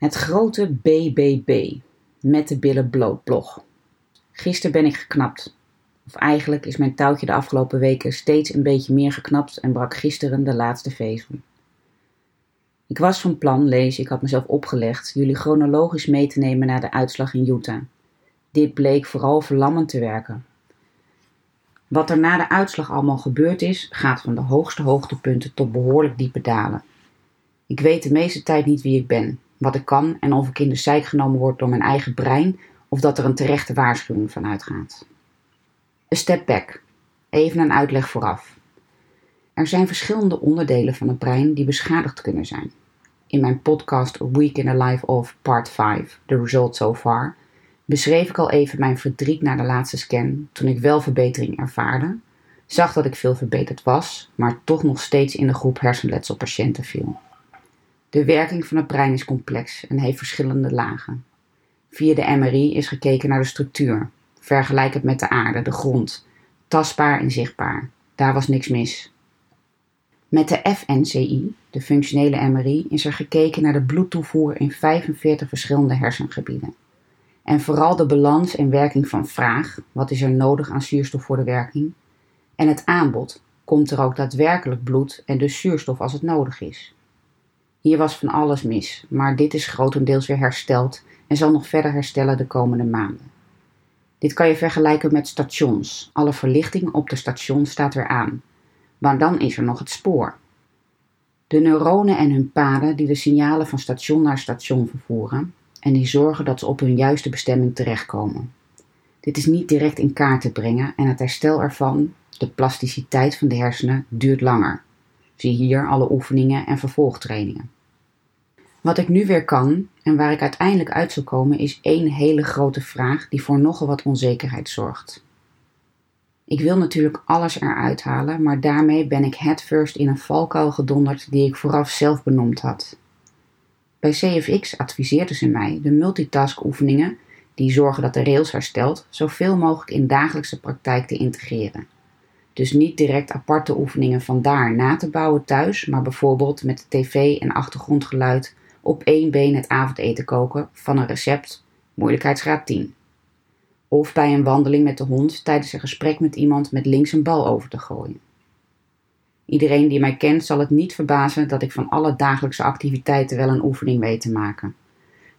Het grote BBB met de billen bloot blog. Gisteren ben ik geknapt. Of eigenlijk is mijn touwtje de afgelopen weken steeds een beetje meer geknapt en brak gisteren de laatste vezel. Ik was van plan, lees ik had mezelf opgelegd, jullie chronologisch mee te nemen naar de uitslag in Utah. Dit bleek vooral verlammend te werken. Wat er na de uitslag allemaal gebeurd is, gaat van de hoogste hoogtepunten tot behoorlijk diepe dalen. Ik weet de meeste tijd niet wie ik ben, wat ik kan en of ik in de zijk genomen word door mijn eigen brein of dat er een terechte waarschuwing van uitgaat. Een step back. Even een uitleg vooraf. Er zijn verschillende onderdelen van het brein die beschadigd kunnen zijn. In mijn podcast Week in the Life of Part 5, The Result So Far, beschreef ik al even mijn verdriet na de laatste scan toen ik wel verbetering ervaarde, zag dat ik veel verbeterd was, maar toch nog steeds in de groep hersenletselpatiënten viel. De werking van het brein is complex en heeft verschillende lagen. Via de MRI is gekeken naar de structuur. Vergelijk het met de aarde, de grond. Tastbaar en zichtbaar. Daar was niks mis. Met de FNCI, de functionele MRI, is er gekeken naar de bloedtoevoer in 45 verschillende hersengebieden. En vooral de balans en werking van vraag, wat is er nodig aan zuurstof voor de werking, en het aanbod, komt er ook daadwerkelijk bloed en dus zuurstof als het nodig is. Hier was van alles mis, maar dit is grotendeels weer hersteld en zal nog verder herstellen de komende maanden. Dit kan je vergelijken met stations. Alle verlichting op de station staat weer aan. Maar dan is er nog het spoor. De neuronen en hun paden die de signalen van station naar station vervoeren en die zorgen dat ze op hun juiste bestemming terechtkomen. Dit is niet direct in kaart te brengen en het herstel ervan, de plasticiteit van de hersenen, duurt langer. Zie hier alle oefeningen en vervolgtrainingen. Wat ik nu weer kan en waar ik uiteindelijk uit zal komen is één hele grote vraag die voor nogal wat onzekerheid zorgt. Ik wil natuurlijk alles eruit halen, maar daarmee ben ik headfirst in een valkuil gedonderd die ik vooraf zelf benoemd had. Bij CFX adviseerden ze mij de multitask oefeningen, die zorgen dat de rails herstelt, zoveel mogelijk in dagelijkse praktijk te integreren. Dus niet direct aparte oefeningen van daar na te bouwen thuis, maar bijvoorbeeld met de tv en achtergrondgeluid op één been het avondeten koken van een recept, moeilijkheidsgraad 10. Of bij een wandeling met de hond tijdens een gesprek met iemand met links een bal over te gooien. Iedereen die mij kent zal het niet verbazen dat ik van alle dagelijkse activiteiten wel een oefening weet te maken.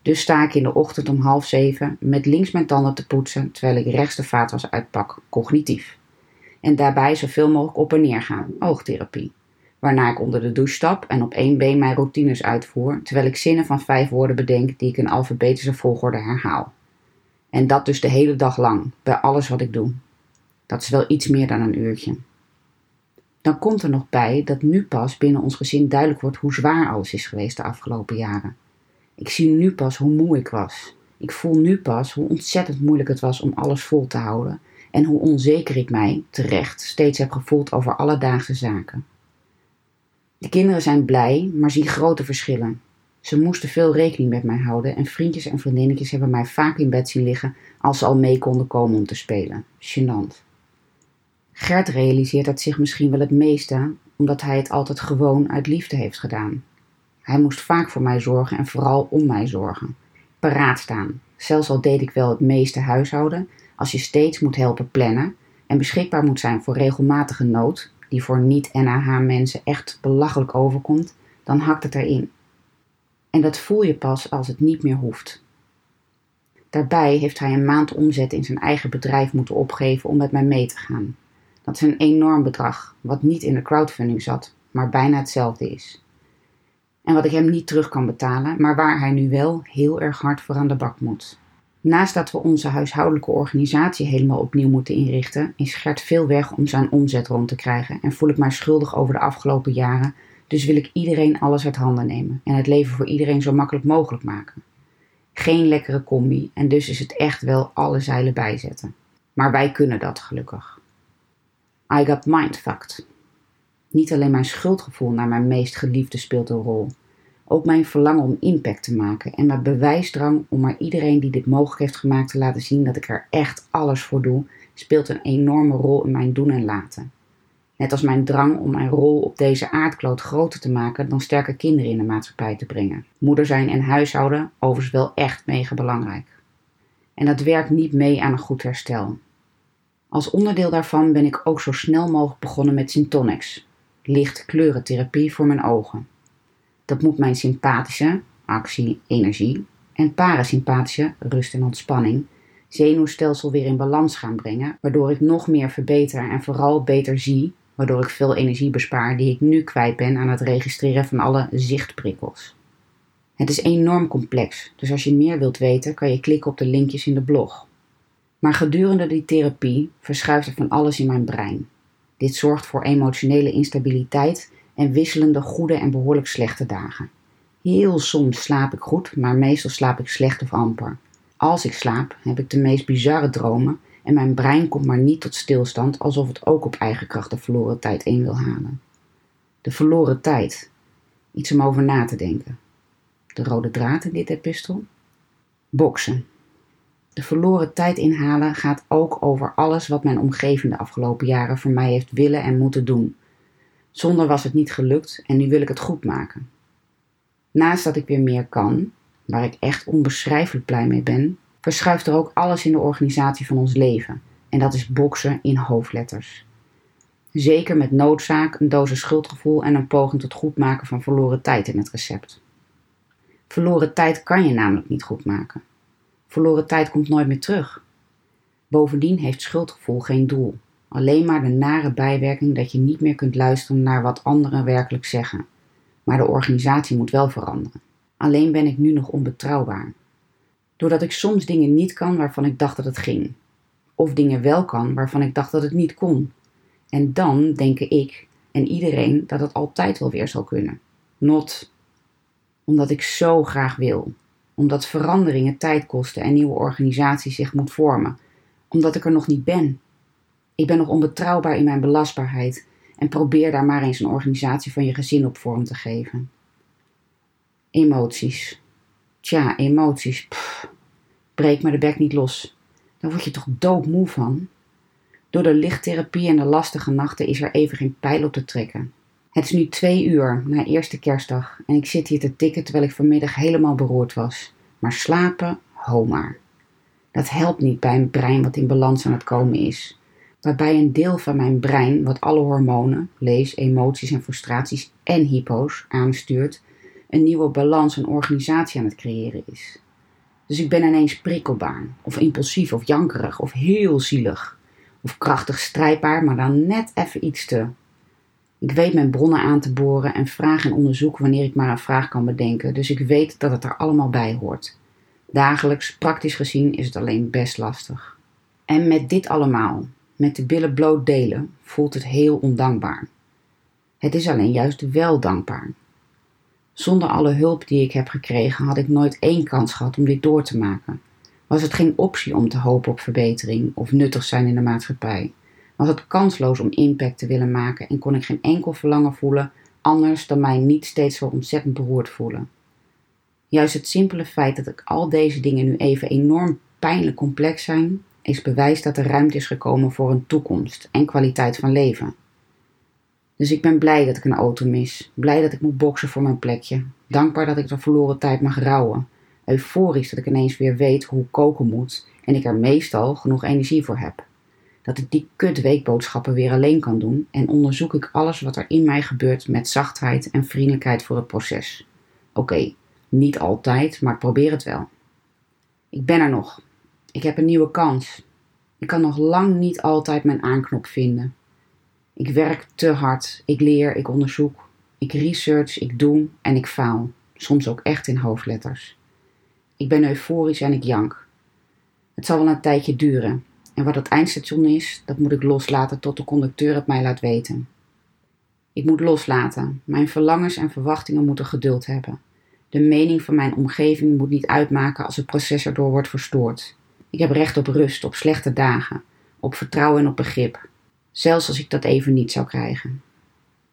Dus sta ik in de ochtend om half zeven met links mijn tanden te poetsen terwijl ik rechts de vaatwas uitpak, cognitief. En daarbij zoveel mogelijk op en neer gaan, oogtherapie. Waarna ik onder de douche stap en op één been mijn routines uitvoer, terwijl ik zinnen van vijf woorden bedenk die ik in alfabetische volgorde herhaal. En dat dus de hele dag lang, bij alles wat ik doe. Dat is wel iets meer dan een uurtje. Dan komt er nog bij dat nu pas binnen ons gezin duidelijk wordt hoe zwaar alles is geweest de afgelopen jaren. Ik zie nu pas hoe moe ik was. Ik voel nu pas hoe ontzettend moeilijk het was om alles vol te houden en hoe onzeker ik mij, terecht, steeds heb gevoeld over alledaagse zaken. De kinderen zijn blij, maar zien grote verschillen. Ze moesten veel rekening met mij houden en vriendjes en vriendinnetjes hebben mij vaak in bed zien liggen als ze al mee konden komen om te spelen. Gênant. Gert realiseert het zich misschien wel het meeste, omdat hij het altijd gewoon uit liefde heeft gedaan. Hij moest vaak voor mij zorgen en vooral om mij zorgen. Paraat staan. Zelfs al deed ik wel het meeste huishouden, als je steeds moet helpen plannen en beschikbaar moet zijn voor regelmatige nood, die voor niet-NAH-mensen echt belachelijk overkomt, dan hakt het erin. En dat voel je pas als het niet meer hoeft. Daarbij heeft hij een maand omzet in zijn eigen bedrijf moeten opgeven om met mij mee te gaan. Dat is een enorm bedrag, wat niet in de crowdfunding zat, maar bijna hetzelfde is. En wat ik hem niet terug kan betalen, maar waar hij nu wel heel erg hard voor aan de bak moet. Naast dat we onze huishoudelijke organisatie helemaal opnieuw moeten inrichten, is Gert veel weg om zijn omzet rond te krijgen en voel ik mij schuldig over de afgelopen jaren, dus wil ik iedereen alles uit handen nemen en het leven voor iedereen zo makkelijk mogelijk maken. Geen lekkere combi en dus is het echt wel alle zeilen bijzetten. Maar wij kunnen dat gelukkig. I got mindfucked. Niet alleen mijn schuldgevoel naar mijn meest geliefde speelt een rol. Ook mijn verlangen om impact te maken en mijn bewijsdrang om maar iedereen die dit mogelijk heeft gemaakt te laten zien dat ik er echt alles voor doe, speelt een enorme rol in mijn doen en laten. Net als mijn drang om mijn rol op deze aardkloot groter te maken dan sterke kinderen in de maatschappij te brengen. Moeder zijn en huishouden overigens wel echt mega belangrijk. En dat werkt niet mee aan een goed herstel. Als onderdeel daarvan ben ik ook zo snel mogelijk begonnen met Syntonics, licht kleurentherapie voor mijn ogen. Dat moet mijn sympathische, actie, energie, en parasympathische, rust en ontspanning, zenuwstelsel weer in balans gaan brengen, waardoor ik nog meer verbeter en vooral beter zie, waardoor ik veel energie bespaar die ik nu kwijt ben aan het registreren van alle zichtprikkels. Het is enorm complex, dus als je meer wilt weten, kan je klikken op de linkjes in de blog. Maar gedurende die therapie verschuift er van alles in mijn brein. Dit zorgt voor emotionele instabiliteit en wisselende goede en behoorlijk slechte dagen. Heel soms slaap ik goed, maar meestal slaap ik slecht of amper. Als ik slaap, heb ik de meest bizarre dromen en mijn brein komt maar niet tot stilstand alsof het ook op eigen kracht de verloren tijd in wil halen. De verloren tijd. Iets om over na te denken. De rode draad in dit epistel? Boksen. De verloren tijd inhalen gaat ook over alles wat mijn omgeving de afgelopen jaren voor mij heeft willen en moeten doen. Zonder was het niet gelukt en nu wil ik het goed maken. Naast dat ik weer meer kan, waar ik echt onbeschrijfelijk blij mee ben, verschuift er ook alles in de organisatie van ons leven. En dat is boksen in hoofdletters. Zeker met noodzaak, een dosis schuldgevoel en een poging tot goedmaken van verloren tijd in het recept. Verloren tijd kan je namelijk niet goed maken. Verloren tijd komt nooit meer terug. Bovendien heeft schuldgevoel geen doel. Alleen maar de nare bijwerking dat je niet meer kunt luisteren naar wat anderen werkelijk zeggen. Maar de organisatie moet wel veranderen. Alleen ben ik nu nog onbetrouwbaar. Doordat ik soms dingen niet kan waarvan ik dacht dat het ging. Of dingen wel kan waarvan ik dacht dat het niet kon. En dan denken ik en iedereen dat het altijd wel weer zal kunnen. Not omdat ik zo graag wil. Omdat veranderingen tijd kosten en nieuwe organisaties zich moet vormen. Omdat ik er nog niet ben. Ik ben nog onbetrouwbaar in mijn belastbaarheid en probeer daar maar eens een organisatie van je gezin op vorm te geven. Emoties. Tja, emoties. Pff, breek maar de bek niet los. Daar word je toch doodmoe van? Door de lichttherapie en de lastige nachten is er even geen pijl op te trekken. Het is nu twee uur na eerste kerstdag en ik zit hier te tikken terwijl ik vanmiddag helemaal beroerd was. Maar slapen, ho maar. Dat helpt niet bij een brein wat in balans aan het komen is. Waarbij een deel van mijn brein, wat alle hormonen, lees, emoties en frustraties en hypo's aanstuurt, een nieuwe balans en organisatie aan het creëren is. Dus ik ben ineens prikkelbaar, of impulsief, of jankerig, of heel zielig, of krachtig strijdbaar, maar dan net even iets te. Ik weet mijn bronnen aan te boren en vraag en onderzoeken wanneer ik maar een vraag kan bedenken, dus ik weet dat het er allemaal bij hoort. Dagelijks, praktisch gezien, is het alleen best lastig. En met dit allemaal, met de billen bloot delen, voelt het heel ondankbaar. Het is alleen juist wel dankbaar. Zonder alle hulp die ik heb gekregen had ik nooit één kans gehad om dit door te maken. Was het geen optie om te hopen op verbetering of nuttig zijn in de maatschappij? Was het kansloos om impact te willen maken en kon ik geen enkel verlangen voelen anders dan mij niet steeds zo ontzettend beroerd voelen? Juist het simpele feit dat ik al deze dingen nu even enorm pijnlijk complex zijn, is bewijs dat er ruimte is gekomen voor een toekomst en kwaliteit van leven. Dus ik ben blij dat ik een auto mis, blij dat ik moet boksen voor mijn plekje, dankbaar dat ik de verloren tijd mag rouwen, euforisch dat ik ineens weer weet hoe koken moet en ik er meestal genoeg energie voor heb. Dat ik die kut weekboodschappen weer alleen kan doen en onderzoek ik alles wat er in mij gebeurt met zachtheid en vriendelijkheid voor het proces. Oké, niet altijd, maar ik probeer het wel. Ik ben er nog. Ik heb een nieuwe kans. Ik kan nog lang niet altijd mijn aanknop vinden. Ik werk te hard. Ik leer, ik onderzoek. Ik research, ik doe en ik faal. Soms ook echt in hoofdletters. Ik ben euforisch en ik jank. Het zal wel een tijdje duren. En wat het eindstation is, dat moet ik loslaten tot de conducteur het mij laat weten. Ik moet loslaten. Mijn verlangens en verwachtingen moeten geduld hebben. De mening van mijn omgeving moet niet uitmaken als het proces erdoor wordt verstoord. Ik heb recht op rust, op slechte dagen, op vertrouwen en op begrip. Zelfs als ik dat even niet zou krijgen.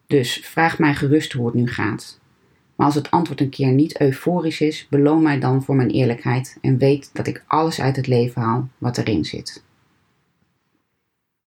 Dus vraag mij gerust hoe het nu gaat. Maar als het antwoord een keer niet euforisch is, beloon mij dan voor mijn eerlijkheid en weet dat ik alles uit het leven haal wat erin zit.